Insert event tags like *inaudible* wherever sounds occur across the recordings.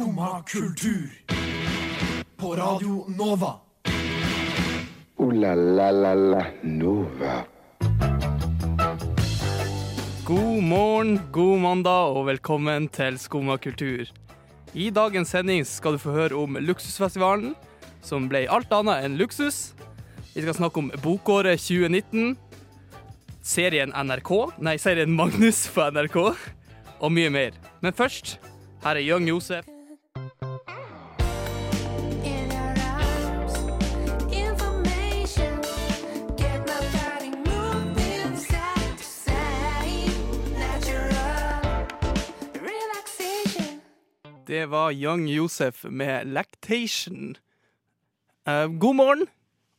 Skumma kultur. På Radio Nova. O-la-la-la-la Nova. God morgen, god mandag og velkommen til Skumma kultur. I dagens sending skal du få høre om Luksusfestivalen, som ble alt annet enn luksus. Vi skal snakke om bokåret 2019, serien NRK, nei, serien Magnus på NRK, og mye mer. Men først, her er Young Josef. Det var Young Josef med Lactation. Eh, god morgen,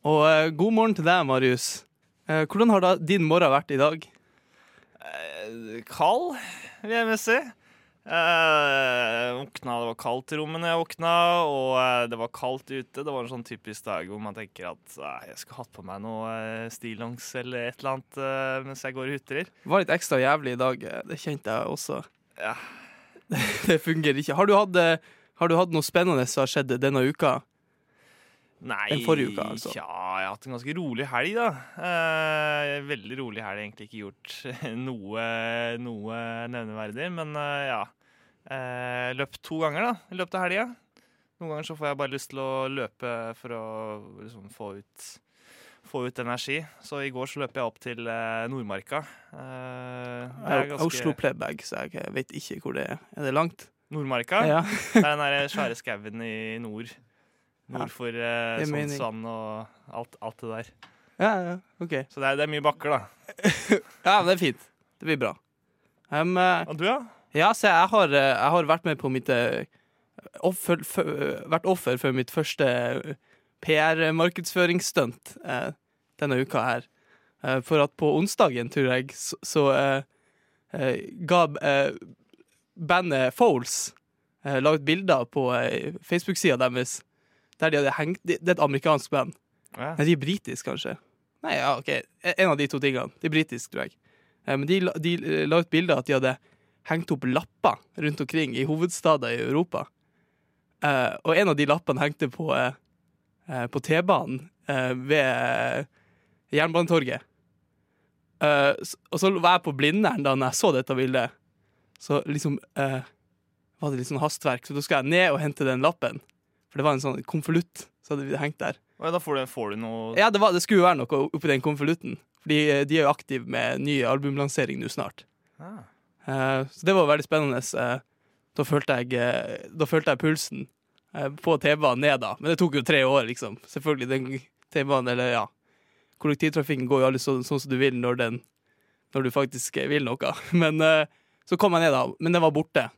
og eh, god morgen til deg, Marius. Eh, hvordan har da din morgen vært i dag? Kald, vil jeg mest si. Eh, våkna, det var kaldt i rommet når jeg våkna, og eh, det var kaldt ute. Det var en sånn typisk dag hvor man tenker at eh, jeg skulle hatt på meg noe eh, stillongs eller et eller annet eh, mens jeg går og hutrer. Det var litt ekstra jævlig i dag. eh, Det kjente jeg også. Ja. *laughs* Det fungerer ikke. Har du hatt, eh, har du hatt noe spennende som har skjedd denne uka? Nei, Den forrige uka, altså. Ja, jeg har hatt en ganske rolig helg, da. Eh, veldig rolig helg. Egentlig ikke gjort *laughs* noe, noe nevneverdig, men eh, ja. Eh, løpt to ganger da, i løpet av helga. Noen ganger så får jeg bare lyst til å løpe for å liksom, få, ut, få ut energi. Så i går så løp jeg opp til eh, Nordmarka. Eh, er Oslo Playbag, så jeg vet ikke hvor det er. Er det langt? Nordmarka? Ja. *laughs* Det er den der svære skauen i nord. Nord for eh. Sognsvann og alt, alt det der. Ja, ja, OK. Så det er, det er mye bakker, da. *laughs* Ja, men det er fint. Det blir bra. Um, Og du, ja? Ja, se, jeg har, jeg har vært med på mitt offer, for, Vært offer for mitt første PR-markedsføringsstunt eh, denne uka her. Eh, for at på onsdagen, tror jeg, så, så eh, eh, ga bandet Foles eh, laget bilder på eh, Facebook-sida deres der de hadde hengt Det er et amerikansk band. ja. Nei, de er britiske, kanskje. Nei, ja, OK. En av de to tingene. De er britiske, tror jeg. Eh, Men de, de la ut bilder at de hadde hengt opp lapper rundt omkring i hovedstader i Europa. Eh, og en av de lappene hengte på, på T-banen eh, ved Jernbanetorget. Uh, og så var jeg på Blindern da når jeg så dette bildet. Så liksom uh, var det litt sånn hastverk, så da skal jeg ned og hente den lappen. For det var en sånn konvolutt som hadde hengt der. Og da får du, får du noe Ja, det, var, det skulle jo være noe oppi den konvolutten. Fordi eh, de er jo aktive med ny albumlansering nå snart. Ah. Uh, så det var veldig spennende. da, følte jeg, da følte jeg pulsen på T-banen ned, da. Men det tok jo tre år, liksom. Selvfølgelig. Den T-banen, eller ja Kollektivtrafikken går jo aldri sånn, sånn som du vil når, den, når du faktisk eh, vil noe. *laughs* Men eh, så kom jeg ned, da. Men den var borte.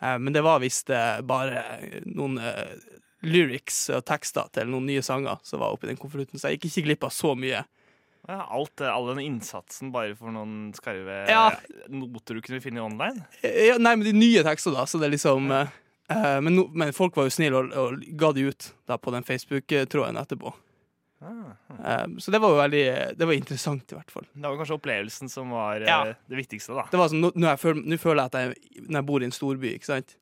Eh, men det var visst bare noen lyrics og tekster til noen nye sanger som var oppi den konvolutten, så jeg gikk ikke glipp av så mye. Ja, alt, all den innsatsen bare for noen skarve Ja. noter du kunne finne online? Ja, nei, men de nye tekster, da. Så det er liksom ja. uh, men, no, men folk var jo snille og, og ga de ut da på den Facebook-tråden etterpå. Ah. Eh, så det var jo veldig Det var interessant, i hvert fall. Det var kanskje opplevelsen som var eh, Ja. det viktigste, da. Det var sånn, Nå, nå, jeg føler, nå føler jeg at jeg, når jeg bor i en storby, ikke sant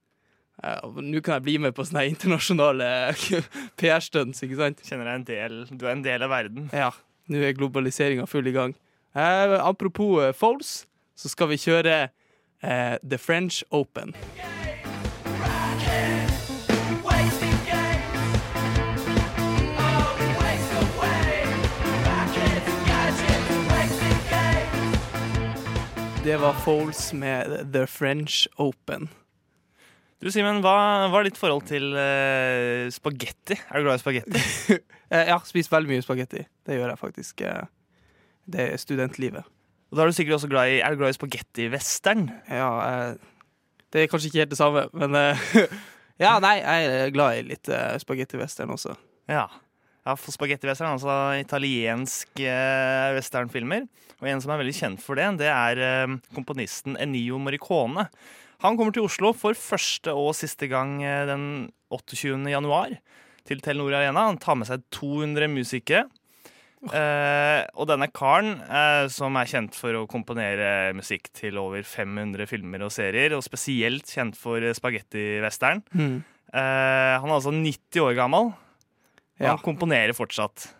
Eh, Nå kan jeg bli med på sånne internasjonale *laughs* PR-stunts, ikke sant? Kjenner deg en del Du er en del av verden. Ja, nå er globaliseringa full i gang. Eh, apropos eh, Foles, så skal vi kjøre eh, The French Open. Det var Foles med The French Open. Du Simen, hva, hva er ditt forhold til uh, spagetti? Er du glad i spagetti? jeg *laughs* ja, spist veldig mye spagetti. Det gjør jeg faktisk. Eh, det er studentlivet. Og da er du sikkert også glad i Er du glad i spagetti-western? Ja, eh, det er kanskje ikke helt det samme, men eh, *laughs* Ja, nei, jeg er glad i litt eh, spagetti-western også. Ja. ja for spagetti-western, altså italiensk eh, westernfilmer. Og en som er veldig kjent for det, det er eh, komponisten Ennio Morricone. Han kommer til Oslo for første og siste gang eh, den 28. januar til Telenor Arena. Han tar med seg 200 musikere. Eh, og denne karen, eh, som er kjent for å komponere musikk til over 500 filmer og serier, og spesielt kjent for spagettivesteren spagettivestern, Mm. eh, han er altså 90 år gammel. og Ja, Han komponerer fortsatt.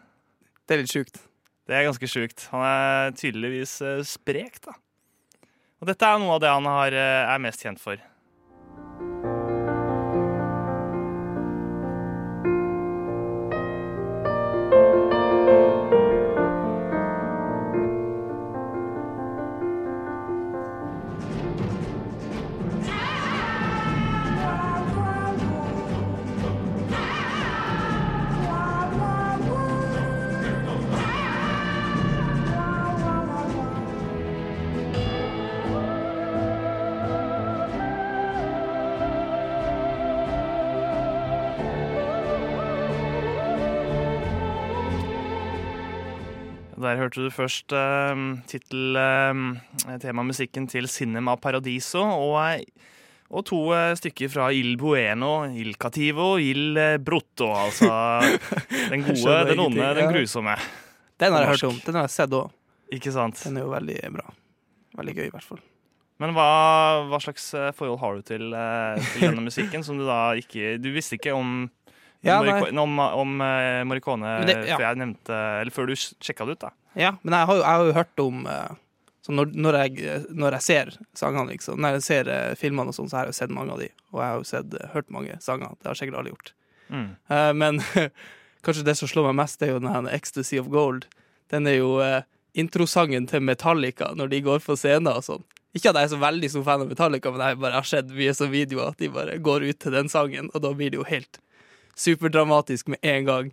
det er litt sjukt. Det er ganske sjukt. Han er tydeligvis eh, sprek, da. Og dette er noe av det han eh, er mest kjent for. Hørte du først uh, tittel uh, temamusikken til Cinema Paradiso, og, eh, og to eh, stykker fra Il Bueno, Il Cativo, Il eh, Brutto, altså *laughs* den gode, den onde, ja. den grusomme. Den har jeg hørt om. Den har jeg sett òg. Ikke sant? Den er jo veldig bra. Veldig gøy, i hvert fall. Men hva, hva slags eh, forhold har du til, eh, til denne musikken, som du da ikke Du visste ikke om Ja. Om, om Morricone det- ja. før jeg nevnte Eller før du sjekka det ut, da. Ja, men jeg har jo, jeg har jo hørt om så når, når, jeg, når jeg ser sangene, liksom, når jeg ser eh, filmene og sånn, så har jeg jo sett mange av de. Og jeg har jo sett, hørt mange sanger. Det har sikkert alle gjort. Mm. Men *laughs* kanskje det som slår meg mest, er jo den 'Ecstasy of Gold'. Den er jo introsangen til Metallica når de går på scenen og sånn. Ikke at jeg er så veldig stor fan av Metallica, men jeg bare har sett mye sånne videoer at de bare går ut til den sangen, og da blir det jo helt superdramatisk med en gang.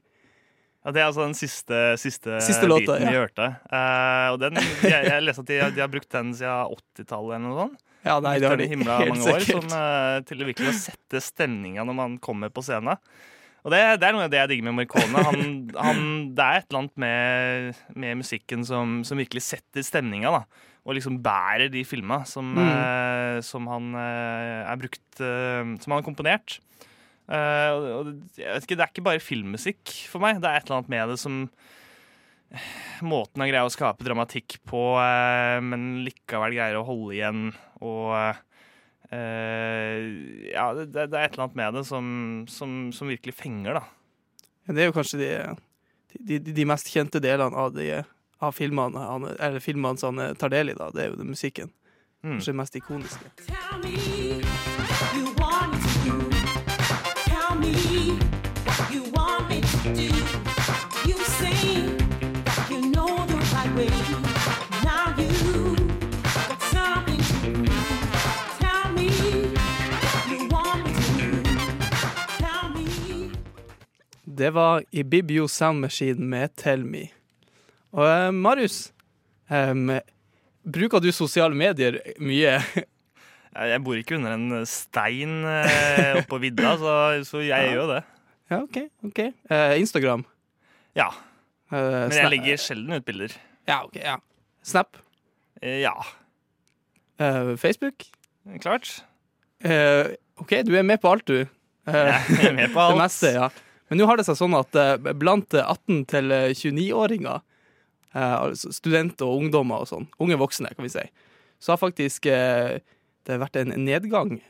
Ja, Det er altså den siste, siste, Siste låta, biten vi ja. hørte. Uh, og den, jeg, jeg leste at de, de har brukt den siden 80-tallet eller noe sånt. Ja, nei, det har de helt mange år sikkert. som, uh, til å virkelig sette stemninga når man kommer på scenen. Og det, det er noe av det jeg digger med Morricone. Han, han, det er et eller annet med, med musikken som, som virkelig setter stemninga. da Og liksom bærer de filma som, Mm. uh, som han uh, brukt eh, Som han har komponert. Eh, og, og, jeg vet ikke, Det er ikke bare filmmusikk for meg. Det er et eller annet med det som Måten han greier å skape dramatikk på, uh, men likevel greier å holde igjen og uh, Ja, det, det er et eller annet med det som, som, som virkelig fenger, da. Ja, Det er jo kanskje de, de, de, mest kjente delene av, de, av filmene, han, eller filmene som han tar del i. da, Det er jo den musikken. Mm. Kanskje det mest ikoniske. Tell me Det var Ibibio Sound Machine med Tell Me. Og eh, Marius, em, bruker du sosiale medier mye? *laughs* Jeg bor ikke under en stein eh, oppå vidda, så, så jeg gjør jo det. ja, OK. ok. Eh, Instagram? Ja. Eh, Men jeg legger sjelden ut bilder. Ja, ok, ja. Snap? Eh, Ja, Eh, Facebook? klart. Eh, OK, du er med på alt, du. Eh, Jeg er med på *laughs* alt. Det meste, ja. Men nå har det seg sånn at eh, blant eh, 18- til eh, 29-åringer, eh, altså studenter og ungdommer og sånn, unge voksne, kan vi si, så har faktisk det vært en nedgang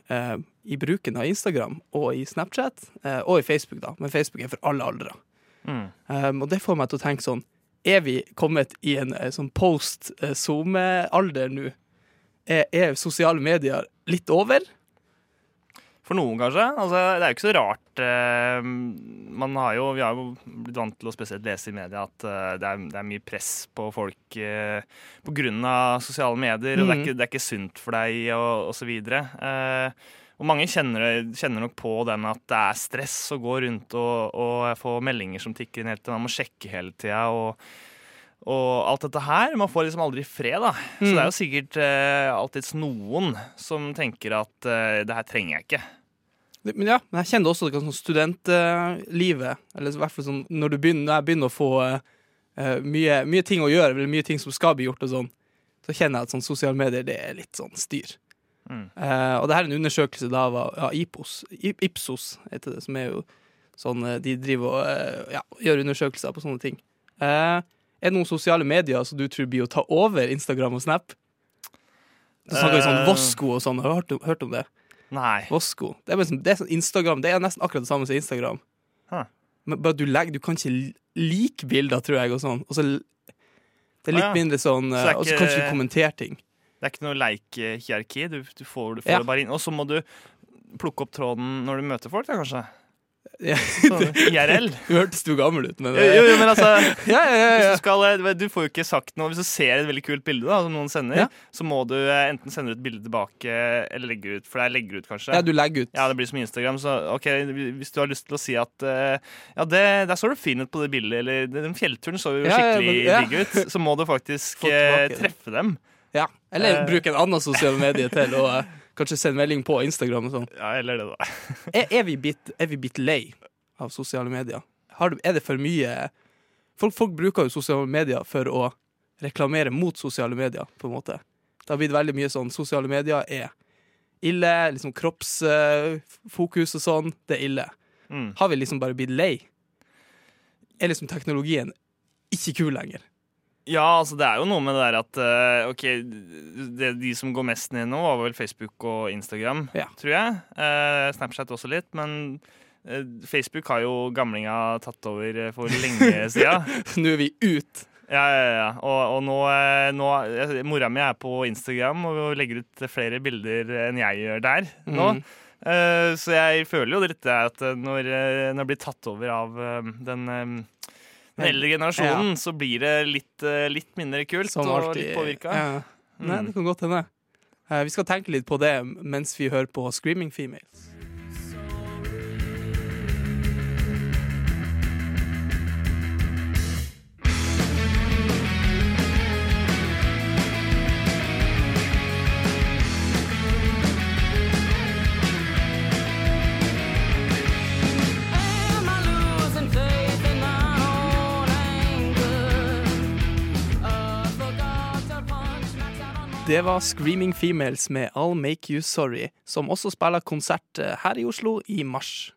i bruken av Instagram og i Snapchat, og i Facebook, da. Men Facebook er for alle aldre. Mm. Um, og det får meg til å tenke sånn Er vi kommet i en sånn post-SoMe-alder nå? Er, er sosiale medier litt over? For noen, kanskje. Altså, det er jo ikke så rart. eh, man har jo, vi har jo blitt vant til å spesielt lese i media at eh, det, er, det er mye press på folk uh, pga. sosiale medier, og det er, Mhm. ikke, det er ikke sunt for deg, og osv. Og mange kjenner, kjenner nok på den at det er stress å gå rundt og, og få meldinger som tikker inn hele tiden. Man må sjekke hele tida. Og, og alt dette her. Man får liksom aldri fred, da. Så Mm. det er jo sikkert eh, alltids noen som tenker at eh, det her trenger jeg ikke. Det- Men ja, men jeg kjenner også det sånn studentlivet, eller i hvert fall sånn når, du begynner, når jeg begynner å få eh, eh, mye, mye ting å gjøre, eller mye ting som skal bli gjort og sånn, så kjenner jeg at sånn sosiale medier, det er litt sånn styr. Mm. Eh, og det her er en undersøkelse da av ja, Ipos, Ipsos heter det, som er jo sånn eh, De driver og eh, ja, gjør undersøkelser på sånne ting. Eh, Er det noen sosiale medier som du tror blir å ta over Instagram og Snap? Du snakker jo sånn Eh. Vosko og sånn. Har du hørt, hørt om det? Nei. Vosko. Det er, sånn, det er sånn Instagram. Det er nesten akkurat det samme som Instagram. Huh. Men bare du legger Du kan ikke like bilder, tror jeg, og sånn. Og så det er litt ah, ja. mindre sånn Så eh, Og så kan du ikke kommentere ting. Det er ikke noe like-hierarki. Du, du får, du får Ja. det bare inn. Og så må du plukke opp tråden når du møter folk, da, kanskje. Ja. Sånn IRL. *laughs* Du hørtes du gammel ut, men Jo, jo, jo, men altså *laughs* ja, ja, ja, du, skal, eh, du får jo ikke sagt noe Hvis du ser et veldig kult bilde da, som noen sender, så må du eh, enten sende ut bilde tilbake eller legge ut. For det er legger ut, kanskje. ja, du legger ut. Ja, det blir som Instagram. Så ok, hvis du har lyst til å si at eh, Ja, det, der så du fin ut på det bildet, eller den fjellturen så jo skikkelig digg ut, så må du faktisk eh, treffe dem. Ja. Eller uh, bruke en annen sosial medie til å eh, kanskje send melding på Instagram og sånn. Ja, eller det, da. *laughs* Er, er, vi bit, er vi bit, lei av sosiale medier? Har er det for mye folk, folk bruker jo sosiale medier for å reklamere mot sosiale medier, på en måte. Det har blitt veldig mye sånn Sosiale medier er ille. Liksom kroppsfokus og sånn. Det er ille. Mm. Har vi liksom bare blitt lei? Er liksom teknologien ikke kul lenger? Ja, altså det er jo noe med det der at eh, OK, det, de som går mest ned nå, var vel Facebook og Instagram, Ja. tror jeg. Eh, Snapchat også litt, men eh, Facebook har jo gamlinga tatt over eh, for lenge *laughs* sida. Nå er vi ut. Ja, ja, ja. Og, og nå, eh, nå Mora mi er på Instagram og legger ut flere bilder enn jeg gjør der nå. Mm. Eh, så jeg føler jo litt det at når, når jeg blir tatt over av den, den eldre generasjonen, så blir det litt, eh, litt mindre kult Som og litt påvirka. Ja. Nei, Mm. det kan godt hende. Eh, vi skal tenke litt på det mens vi hører på Screaming Females. Det var Screaming Females med I'll Make You Sorry, som også spiller konsert eh, her i Oslo i mars.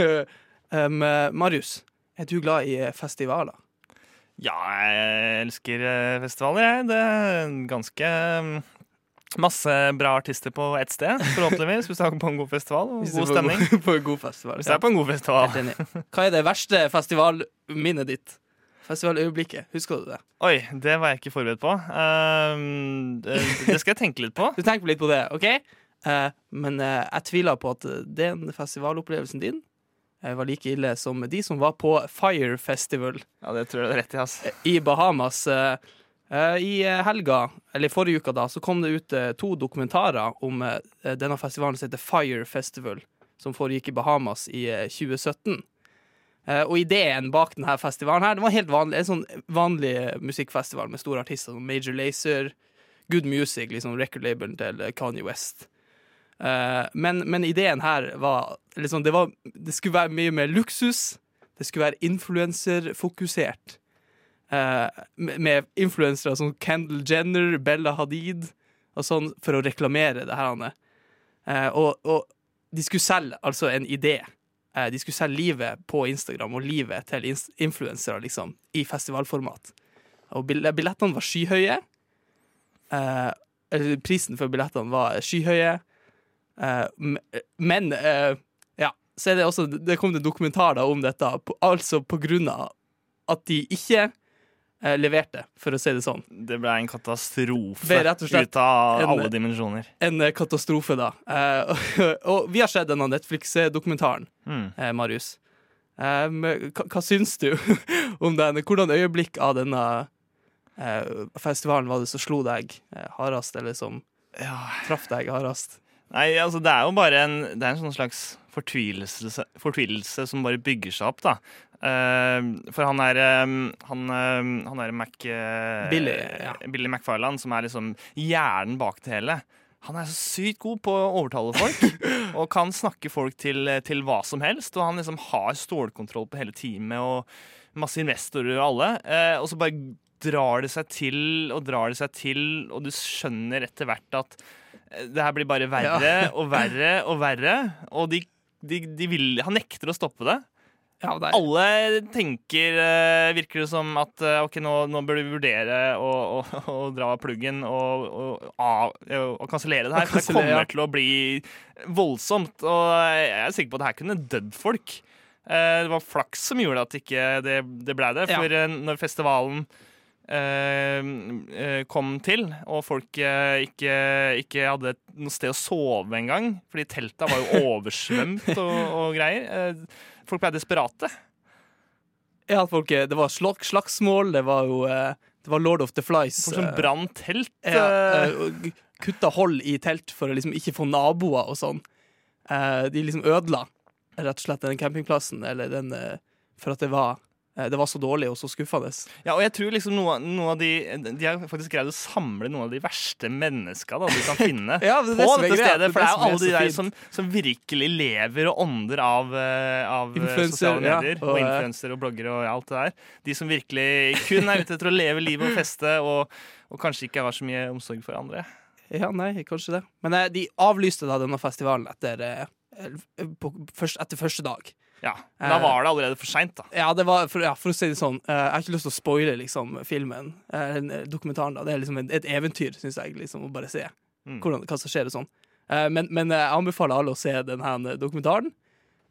*laughs* um, Marius, er du glad i eh, festivaler? Ja, jeg elsker eh, festivaler, jeg. Det er ganske masse bra artister på ett sted, forhåpentligvis, hvis du *laughs* er på en god festival og god på stemning. på en god festival. Hvis du er på en god festival. Hva er det verste festivalminnet ditt? Festivaløyeblikket, husker du det? Oi, det var jeg ikke forberedt på. Uh, det, skal jeg tenke litt på. *laughs* Du tenker litt på det, OK? Uh, men uh, jeg tviler på at den festivalopplevelsen din var like ille som de som var på Fire Festival Ja, det tror jeg det er rett i. ass. i Bahamas. eh, eh, I eh, helga, eller forrige uka, da, så kom det ut eh, to dokumentarer om eh, denne festivalen som heter Fire Festival, som foregikk i Bahamas i eh, 2017. Eh, og ideen bak denne festivalen her, det var helt vanlig, en sånn vanlig eh, musikkfestival med store artister som Major Lazer, Good Music, liksom record-labelen til eh, Kanye West. Eh, men, men ideen her var liksom, det, var det skulle være mye mer luksus. Det skulle være influenserfokusert. Eh, med influensere som Kendall Jenner, Bella Hadid og sånn, for å reklamere det her. Eh, og, og de skulle selge altså en idé. De skulle selge livet på Instagram og livet til influensere liksom, i festivalformat. Og billettene var skyhøye. Eh, prisen for billettene var skyhøye. Eh, men eh, ja, så er det også Det kom det dokumentar da om dette, altså på grunn av at de ikke eh, leverte, for å si det sånn. Det ble en katastrofe og ut av en- alle dimensjoner. En eh, katastrofe, da. Eh, *laughs* og vi har sett denne Netflix-dokumentaren, Mm. eh, Marius. Eh, hva, hva syns du *laughs* om den? Hvordan øyeblikk av denne eh, festivalen var det som slo deg eh, hardest, eller som Ja. traff deg hardest? Nei, altså det er jo bare en, det er en sånn slags fortvilelse, fortvilelse som bare bygger seg opp, da. Uh, for han er um, Han, um, han er Mac... uh, Billy, ja. Billy McFarland, som er liksom hjernen bak det hele. han er så sykt god på å overtale folk. *laughs* og kan snakke folk til, til hva som helst. Og han liksom har stålkontroll på hele teamet og masse investorer og alle. Uh, og så bare drar det seg til og drar det seg til, og du skjønner etter hvert at det her blir bare verre og verre og verre. Og de, de, de vil, han nekter å stoppe det. Ja, det Alle tenker, eh, virker det som, at eh, ok, nå, nå bør vi vurdere å, å, å dra pluggen og, og, og kansellere det her. For det kommer til å bli voldsomt. Og jeg er sikker på at det her kunne dødd folk. Eh, Det var flaks som gjorde at ikke det, det ble det. For ja. når festivalen eh, eh, kom til, og folk eh, ikke, ikke hadde noe sted å sove engang, fordi telta var jo *laughs* oversvømt og, og greier. eh, Folk ble desperate. ja, folk, eh, det var slag, slagsmål, det var jo eh, Det var Lord of the Flies. Folk som eh, brant telt. Ja, eh, eh, kutta hold i telt for å liksom ikke få naboer og sånn. Eh, de liksom ødela rett og slett den campingplassen, eller den eh, For at det var, eh, det var så dårlig og så skuffende. Ja, og jeg tror liksom noe, noe av de De har faktisk greid å samle noen av de verste menneska da, de kan *laughs* finne Ja, det det på dette stedet. Det For det er jo alle de der som, som virkelig lever og ånder av, eh, av sosiale Influencer, ja, og, Og eh, influensere og bloggere og alt det der. De som virkelig kun er ute etter å leve livet og feste, og, og kanskje ikke har så mye omsorg for andre. Ja, nei, kanskje det. Men eh, de avlyste da denne festivalen etter, eh, først, etter første dag. Ja, men Da Eh, var det allerede for seint, da. Ja, det var, for, ja, for å si det sånn, eh, jeg har ikke lyst til å spoile liksom, filmen, eh, dokumentaren. da Det er liksom et, eventyr, syns jeg, liksom, å bare se Mm. hvordan, hva som skjer og sånn. Men, men jeg anbefaler alle å se denne dokumentaren.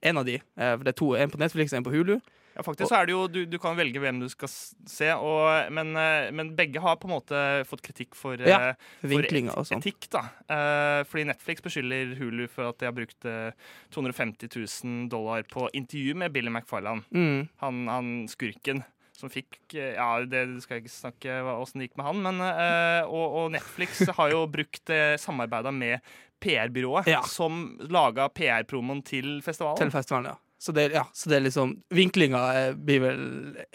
En av de. for det er to, En på Netflix og en på Hulu. Ja, faktisk så er det jo, du, du kan velge hvem du skal se, og, men, eh, men begge har på en måte fått kritikk for, eh, Ja, for et- og sånn. etikk. da. Eh, fordi Netflix beskylder Hulu for at de har brukt eh, 250 000 dollar på intervju med Billy McFarland, Mm. han, han skurken. Som fikk eh, Ja, det skal jeg ikke snakke åssen det gikk med han, men eh, og, og Netflix har jo brukt uh, samarbeida med PR-byrået Ja. som laga PR-promoen til festivalen. Til festivalen, ja. Så det, ja, så det er liksom Vinklinga eh, blir vel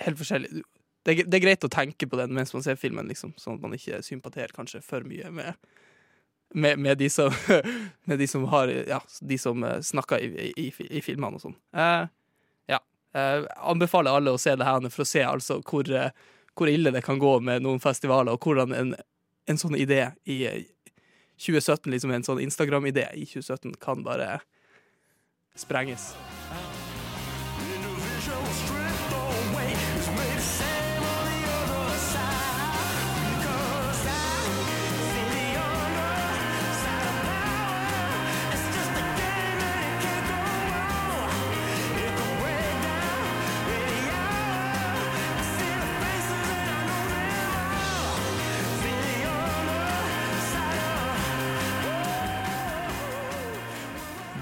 helt forskjellig. Det det er greit å tenke på den mens man ser filmen, liksom, sånn at man ikke sympaterer kanskje for mye med med, med, de som, *laughs* med de som har Ja, de som eh, snakker i, i, i filmene og sånn. Eh, ja. Eh, anbefaler alle å se det her for å se altså hvor, hvor ille det kan gå med noen festivaler, og hvordan en, en sånn idé i 2017, liksom en sånn Instagram-idé i 2017, kan bare sprenges.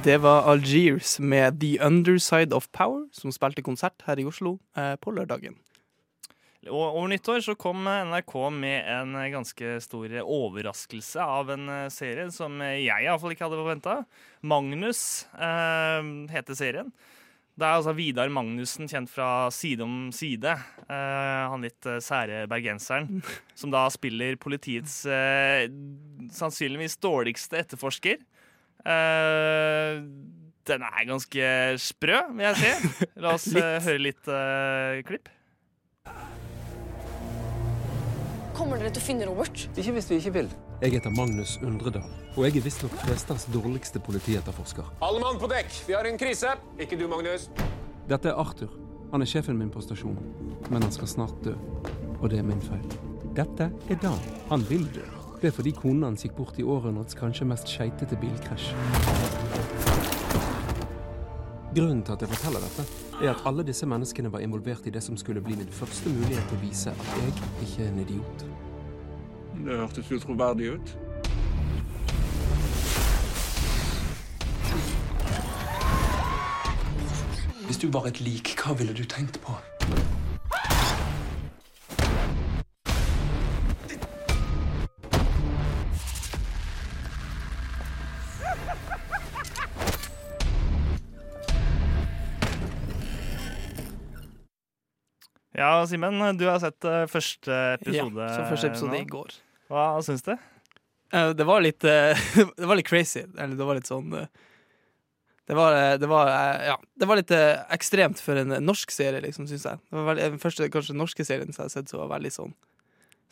Det var Algiers med The Underside of Power, som spilte konsert her i Oslo eh, på lørdagen. Og over nyttår så kom NRK med en ganske stor overraskelse av en eh, serie som jeg iallfall ikke hadde forventa. Magnus eh, heter serien. Det er altså Vidar Magnussen, kjent fra Side om side. Eh, han litt eh, sære bergenseren. Som da spiller politiets eh, sannsynligvis dårligste etterforsker. Eh, den er ganske sprø, vil jeg si. La oss *laughs* eh, høre litt uh, klipp. Kommer dere til å finne Robert? Ikke hvis vi ikke vil. Jeg heter Magnus Undredal, og jeg er visstnok Festers dårligste politietterforsker. Alle mann på dekk, vi har en krise. Ikke du, Magnus. Dette er Arthur. Han er sjefen min på stasjonen, men han skal snart dø. Og det er min feil. Dette er Dan. Han vil dø. Det er fordi konen hans gikk bort i århundrets kanskje mest skeitete bilkrasj. Grunnen til at jeg forteller dette, er at alle disse menneskene var involvert i det som skulle bli min første mulighet til å vise at jeg ikke er en idiot. Det hørtes jo troverdig ut. Hvis du var et lik, hva ville du tenkt på? Simen, du har sett eh, første episode. Ja, så første episode nå. i går. Hva syns du? Eh, Det var litt eh, *laughs* Det var litt crazy. Eller det var litt sånn Det var, det var Ja, det var litt ekstremt for en norsk serie, liksom, syns jeg. Det var veldig, den første kanskje norske serien som jeg har sett, så var veldig sånn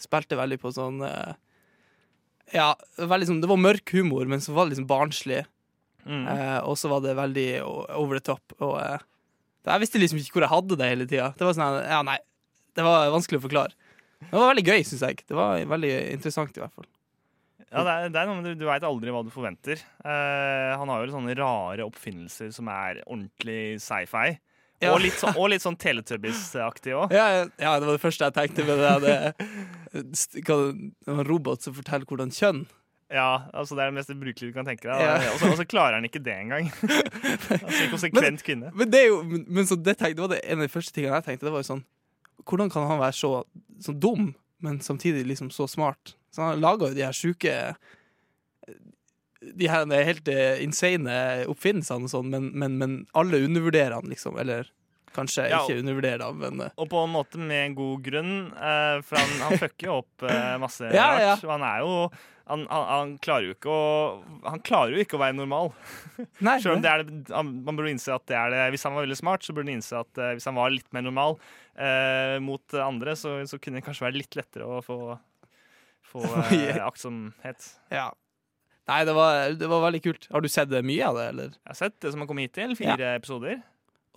Spilte veldig på sånn Ja, veldig sånn Det var mørk humor, men så var det liksom barnslig. Mm. Eh, og så var det veldig over the top. Og eh, jeg visste liksom ikke hvor jeg hadde det hele tida. Det var sånn, ja, nei, det var vanskelig å forklare. Det var veldig gøy, syns jeg. Det var veldig interessant, i hvert fall. Ja, det er, det er noe det, Du veit aldri hva du forventer. Uh, han har jo sånne rare oppfinnelser som er ordentlig sci-fi. Ja. Og, litt og litt sånn Teletubbies-aktig òg. Ja, ja, det var det første jeg tenkte med det. det, en robot som forteller hvordan kjønn Ja, altså Det er det mest ubrukelige du kan tenke deg. Ja. Og så- klarer han ikke det engang. *laughs* altså, en konsekvent kvinne. Men det jo Men, men så det, tenkte, det var det en av de første tingene jeg tenkte. Det var jo sånn Hvordan kan han være så, så dum, men samtidig liksom så smart? Så han laga jo de her sjuke De her helt eh, insane oppfinnelsene og sånn, men, men, men alle undervurderer han, liksom. Eller kanskje Ja, ikke undervurderer han, men eh, Og på en måte med god grunn, eh, for han, han fucker jo opp masse *laughs* Ja, rart. ja. Han er jo han, han, han klarer jo ikke å Han klarer jo ikke å være normal. *laughs* Nei, Selv om det er det, han, man burde innse at det er det Hvis han var veldig smart, så burde han innse at eh, hvis han var litt mer normal eh, mot andre, så, så kunne det kanskje være litt lettere å få, få *laughs* eh, aktsomhet. Ja. Nei, det var, det var veldig kult. Har du sett mye av det, eller? Jeg har sett det som har kommet hittil. Fire episoder.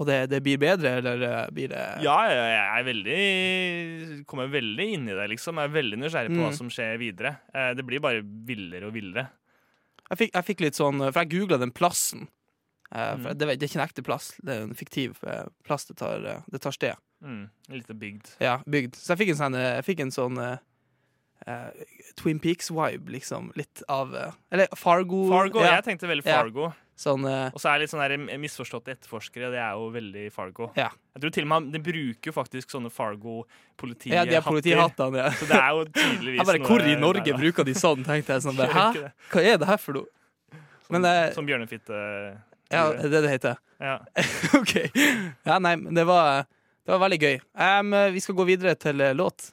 Og det, det blir bedre, eller eh, blir det Ja, jeg er veldig Kommer veldig inn i det, liksom. Jeg er veldig nysgjerrig på hva Mm. som skjer videre. Eh, Det blir bare villere og villere. Jeg fikk, jeg fikk litt sånn For jeg googla den plassen. Eh, Mm. det, det er ikke en ekte plass, det er en fiktiv eh, plass det tar, eh, det tar sted. Mm. En liten bygd. Ja, bygd. Så jeg fikk en sånn, eh, fikk en sånn eh, eh, Twin Peaks-vibe, liksom. Litt av eh, Eller Fargo. Fargo. ja. Jeg tenkte veldig Ja. Sånn uh, Og så er det litt sånn misforståtte etterforskere. Det er jo veldig Fargo. Ja. Jeg tror til og med De bruker jo faktisk sånne Fargo-politihatter. Ja, de er politihattene, ja. Så det er jo tydeligvis *laughs* bare, Hvor i Norge der, bruker de sånn? tenkte jeg sånn *laughs* bare, Hæ? Hva er det her for noe? Men uh, Som bjørnefitte. Ja, det er det det heter. Ja. *laughs* OK. Ja, nei, men det var, det var veldig gøy. Um, vi skal gå videre til låt.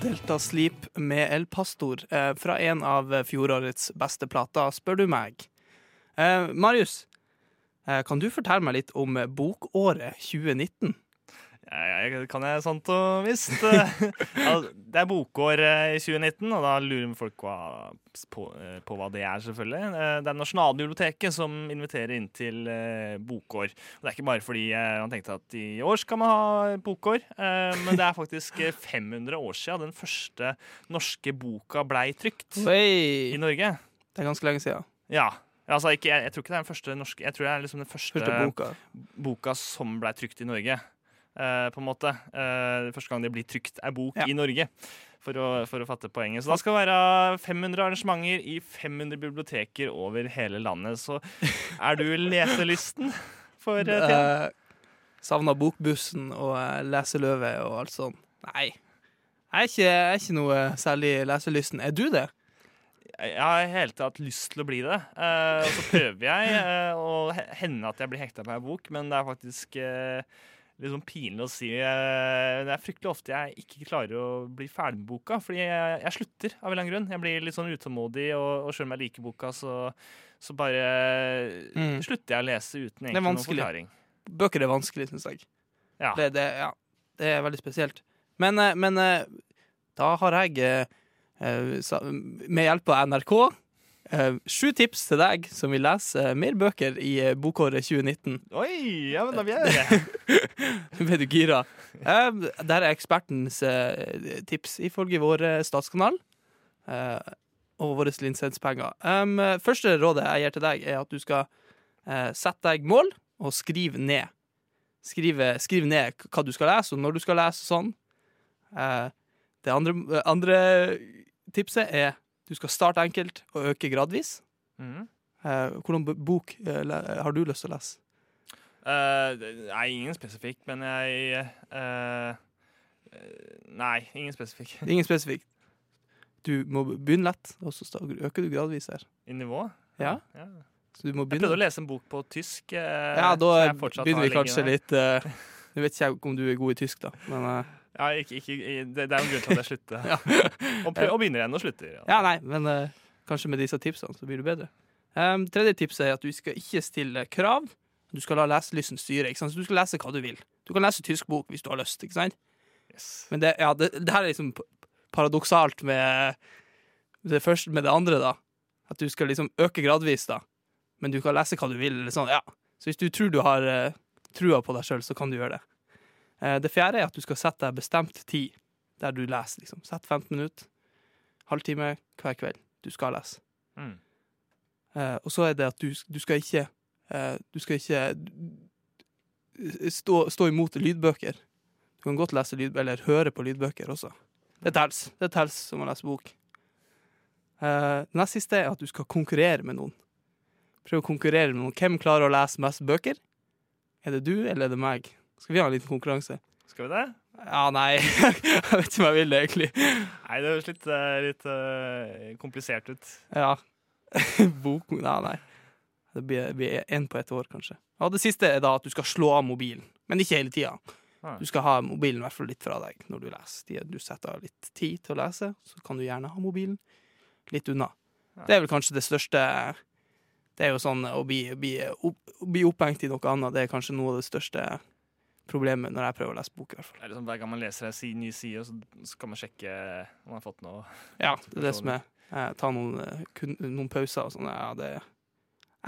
Delta Sleep med El Pastor eh, fra en av fjorårets beste plater, spør du meg. Eh, Marius, eh, kan du fortelle meg litt om bokåret 2019? Ja, kan jeg sant og visst. ja, det er bokår eh, i 2019, og da lurer folk på, på, eh, på hva det er, selvfølgelig. Eh, Det er Nasjonalbiblioteket som inviterer inn til eh, bokår. Og det er ikke bare fordi eh, man tenkte at i år skal man ha bokår, eh, men det er faktisk eh, 500 år siden den første norske boka blei trykt Oi, i Norge. det er ganske lenge siden. Ja. Altså, ikke, jeg, jeg tror ikke det er den første norske Jeg tror det er liksom den første, Første boka. boka som blei trykt i Norge. Eh, på en måte. Uh, første gang det blir trykt ei bok Ja. i Norge. For å, for å fatte poenget. Så da skal det være 500 arrangementer i 500 biblioteker over hele landet. Så er du leselysten for uh? Eh, Savna bokbussen og leseløve og alt sånt. Nei. Jeg er ikke, jeg er ikke noe særlig leselysten. Er du det? Jeg har hele tatt lyst til å bli det. Og så prøver jeg å hende at jeg blir hekta på ei bok, men det er faktisk litt sånn pinlig å si. eh, det er fryktelig ofte jeg ikke klarer å bli ferdig med boka, fordi jeg, jeg slutter av en eller annen grunn. Jeg blir litt sånn utålmodig, og, og selv om jeg liker boka, så, så bare Mm. slutter jeg å lese uten egentlig noen forklaring. Bøker er vanskelig, syns jeg. Ja. Det, det, ja, det er veldig spesielt. Men, eh, men eh, da har jeg, med hjelp av NRK, sju tips til deg som vil lese eh, mer bøker i eh, bokåret 2019. Oi, ja, men da blir jeg det. *laughs* Ble du gira? Eh, Der er ekspertens eh, tips ifølge vår eh, statskanal. eh, og våre lisenspenger. Um, første rådet jeg gir til deg, er at du skal eh, sette deg mål og skrive ned. Skrive, skriv ned hva du skal lese, og når du skal lese og sånn. Eh, det andre, andre tipset er du skal starte enkelt og øke gradvis. Mm. Eh, hvordan bok eh, har du lyst til å lese? Uh, nei, ingen spesifikk, men jeg eh, Nei, ingen spesifikk. *laughs* Ingen spesifikk. Du må begynne lett, og så øker du gradvis her. I nivå? Ja. Ja. Så du må Jeg prøvde å lese en bok på tysk. Uh, Ja, da begynner vi kanskje liggende. litt uh, Jeg vet ikke om du er god i tysk, da, men Ja, ikke, ikke, det, det er jo en grunn til at jeg slutter. *laughs* Ja. og, og begynner igjen og slutter. Ja. Ja, nei, men uh, kanskje med disse tipsene så blir det bedre. Um, tredje tipset er at du skal ikke stille krav. Du skal la leselysten styre. Så du skal lese hva du vil. Du kan lese tysk bok hvis du har lyst. ikke sant? Yes. Men det, ja, det, det her er liksom paradoksalt med det første med det andre, da. At du skal liksom øke gradvis, da. Men du kan lese hva du vil. Eller sånn, ja. Så hvis du tror du har uh, trua på deg sjøl, så kan du gjøre det. Eh, det fjerde er at du skal sette deg bestemt tid der du leser. liksom. Sett 15 minutter, halvtime hver kveld. Du skal lese. Mm. Uh, og så er det at du, du skal ikke uh, Du skal ikke stå, stå imot lydbøker. Du kan godt lese lyd, eller høre på lydbøker også. Det tels. Det tels som å lese bok. Uh, det nest siste er at du skal konkurrere med noen. Prøv å konkurrere med noen. Hvem klarer å lese mest bøker? Er det du, eller er det meg? Skal vi ha en liten konkurranse? Skal vi det? Ja, nei. *laughs* jeg vet ikke om jeg vil det, egentlig. Nei, det høres litt, eh, litt uh, komplisert ut. Ja. *laughs* Bok... Nei, nei. Det blir, én på ett år, kanskje. Og det siste er da at du skal slå av mobilen. Men ikke hele tida. Du skal ha mobilen i hvert fall litt fra deg når du leser. Du setter av litt tid til å lese, så kan du gjerne ha mobilen litt unna. Det er vel kanskje det største Det er jo sånn å bli, bli opphengt i noe annet, det er kanskje noe av det største problemet når jeg prøver å lese bok, i hvert fall. Liksom Hver gang man leser en si- ny side, så, så kan man sjekke om man har fått noe. Ja, det er det som er. Eh, ta noen, eh, kun, noen pauser og sånn. Ja, det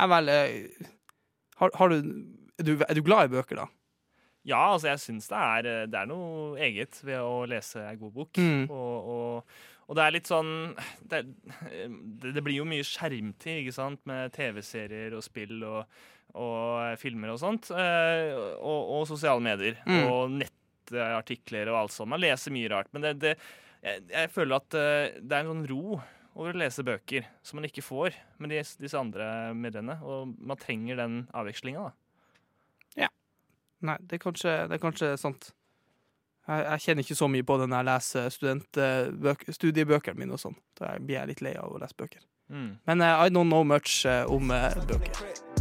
er vel eh, har, har du, er du Er du glad i bøker, da? Ja, altså jeg syns det, eh, det er noe eget ved å lese ei god bok. Mm. Og, og, og det er litt sånn det, er- det, det blir jo mye skjermtid, ikke sant, med TV-serier og spill og, og filmer og sånt. eh, Og, og sosiale medier. Mm. Og nettartikler og alt sånt. Man leser mye rart. Men det, det, jeg, jeg føler at eh, det er en sånn ro over å lese bøker som man ikke får med disse, disse andre mediene. Og man trenger den avvekslinga, da. Nei, det er kanskje, det er kanskje sant. Jeg, jeg kjenner ikke så mye på det når jeg leser studiebøkene mine og sånn. Da blir jeg litt lei av å lese bøker. Mm. Men uh, I don't know much uh, om uh, bøker.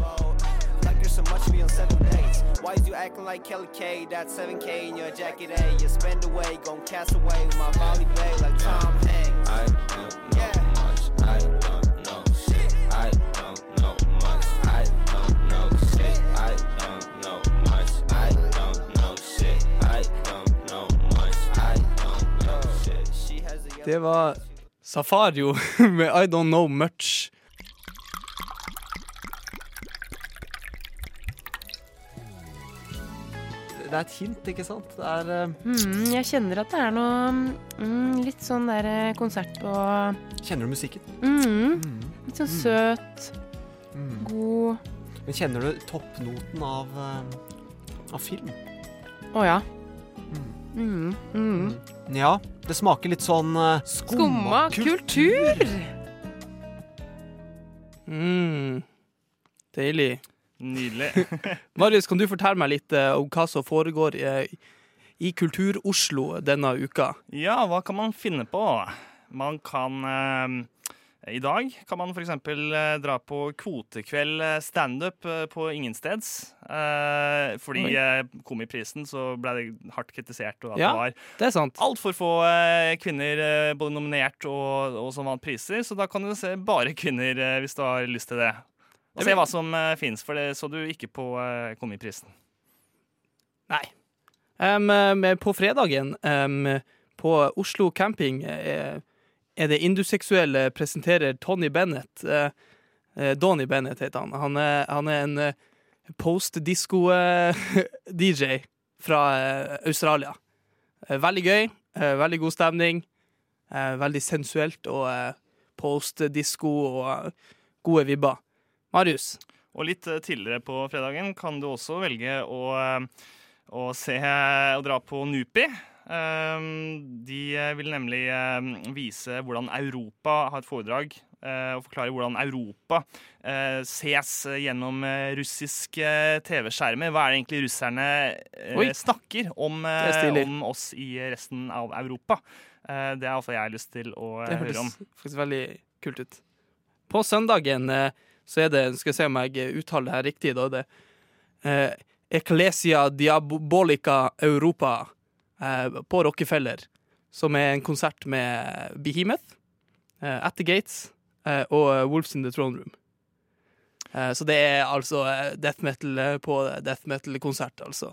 Like there's so much to on seven days. Why is you acting like Kelly K? That's 7K in your jacket, A. You spend away, gon' cast away with my volley bay like Tom Hanks. I don't know much. I don't know shit. I don't know much. I don't know shit. I don't know much. I don't know shit. I don't know much. I don't know shit. She has a Det var Safario *laughs* med I don't know much. Det er et hint, ikke sant? Det er eh, Mm, jeg kjenner at det er noe mm, litt sånn der eh, konsert på Kjenner du musikken? mm, Litt sånn søt, Mm. god Men kjenner du toppnoten av, eh, av film? Å ja. Mm, mm. Ja, det smaker litt sånn uh, Skumma kultur! Mm. Deilig. Nydelig. *laughs* Marius, kan du fortelle meg litt eh, om hva som foregår eh, i Kultur-Oslo denne uka? Ja, hva kan man finne på? Man kan eh, I dag kan man f.eks. Dra på kvotekveld standup på Ingensteds. Eh, fordi kom eh, Komiprisen så ble det hardt kritisert, og at Ja, det var det er sant. altfor få eh, kvinner både nominert og, og som vant priser. Så da kan du se bare kvinner eh, hvis du har lyst til det. Og se hva som uh, fins, for det så du ikke på uh, Komiprisen. Nei. Um, eh, på fredagen um, på Oslo camping uh, er det Induseksuelle presenterer Tony Bennett. Uh, eh, Donny Bennett heter han. Han er, han er en eh, post-disco-DJ *laughs* fra eh, Australia. Eh, veldig gøy, eh, veldig god stemning. eh, veldig sensuelt og eh, post-disco og eh, gode vibber. Marius? Og litt eh, tidligere på fredagen kan du også velge å, eh, å se og dra på Nupi. Ehm, De eh, vil nemlig eh, vise hvordan Europa har et foredrag eh, og forklare hvordan Europa eh, ses gjennom eh, russiske TV-skjermer. Hva er det egentlig russerne eh, Oi. snakker om, er eh, om oss i resten av Europa? Eh, Det har iallfall jeg lyst til å eh, høre om. Det høres faktisk veldig kult ut. På søndagen eh, så er det Skal jeg se om jeg uttaler det her riktig, da. Det eh, Ecclesia Diabolica Europa eh, på Rockefeller. Som er en konsert med Behemoth, eh, At the Gates eh, og Wolves in the Throne Room. Eh, så det er altså eh, death metal på death metal-konsert, altså.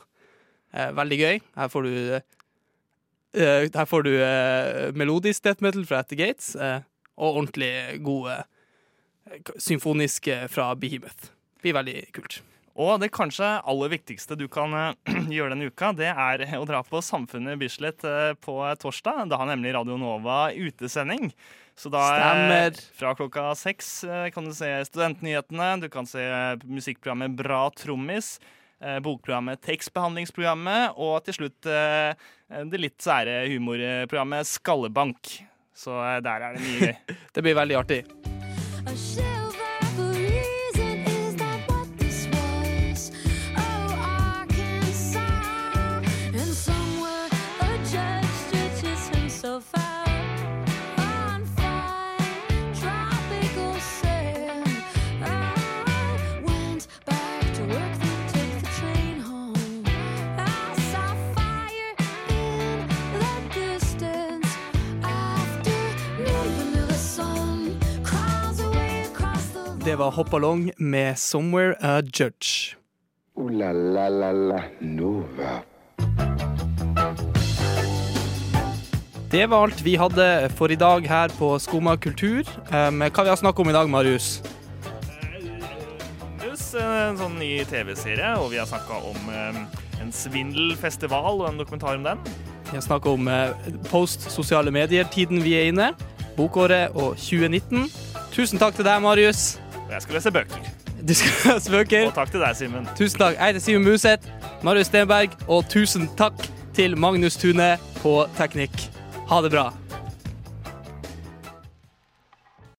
Veldig gøy. Her får du her får du melodisk death metal fra At The Gates, og ordentlig k- symfoniske fra Behemoth. Det Blir veldig kult. Og det kanskje aller viktigste du kan eh, *clears throat* gjøre denne uka, det er å dra på Samfunnet Bislett eh, på torsdag. Da har nemlig Radio Nova utesending. Så da eh, Stemmer. fra klokka seks eh, kan du se Studentnyhetene, du kan se eh, musikkprogrammet Bra trommis, eh, bokprogrammet Tekstbehandlingsprogrammet, og til slutt eh, det litt sære humorprogrammet Skallebank. Så eh, der er det mye gøy. *laughs* Det blir veldig artig. Across the Along med 'Somewhere a Judge'. Uh, la la la la Nova. Det var alt vi hadde for i dag her på Skumma kultur. Um, hva vi har snakket om i dag, Marius? Pluss en sånn ny TV-serie, og vi har snakka om eh, en svindelfestival og en dokumentar om den. Vi har snakket om eh, post sosiale medier-tiden vi er inne, bokåret og 2019. Tusen takk til deg, Marius. Og jeg skal lese bøker. Du skal *laughs* lese bøker. Og takk til deg, Simen. Tusen takk. Jeg heter Simen Museth, Marius Stenberg, og tusen takk til Magnus Tune på teknikk. Ha det bra.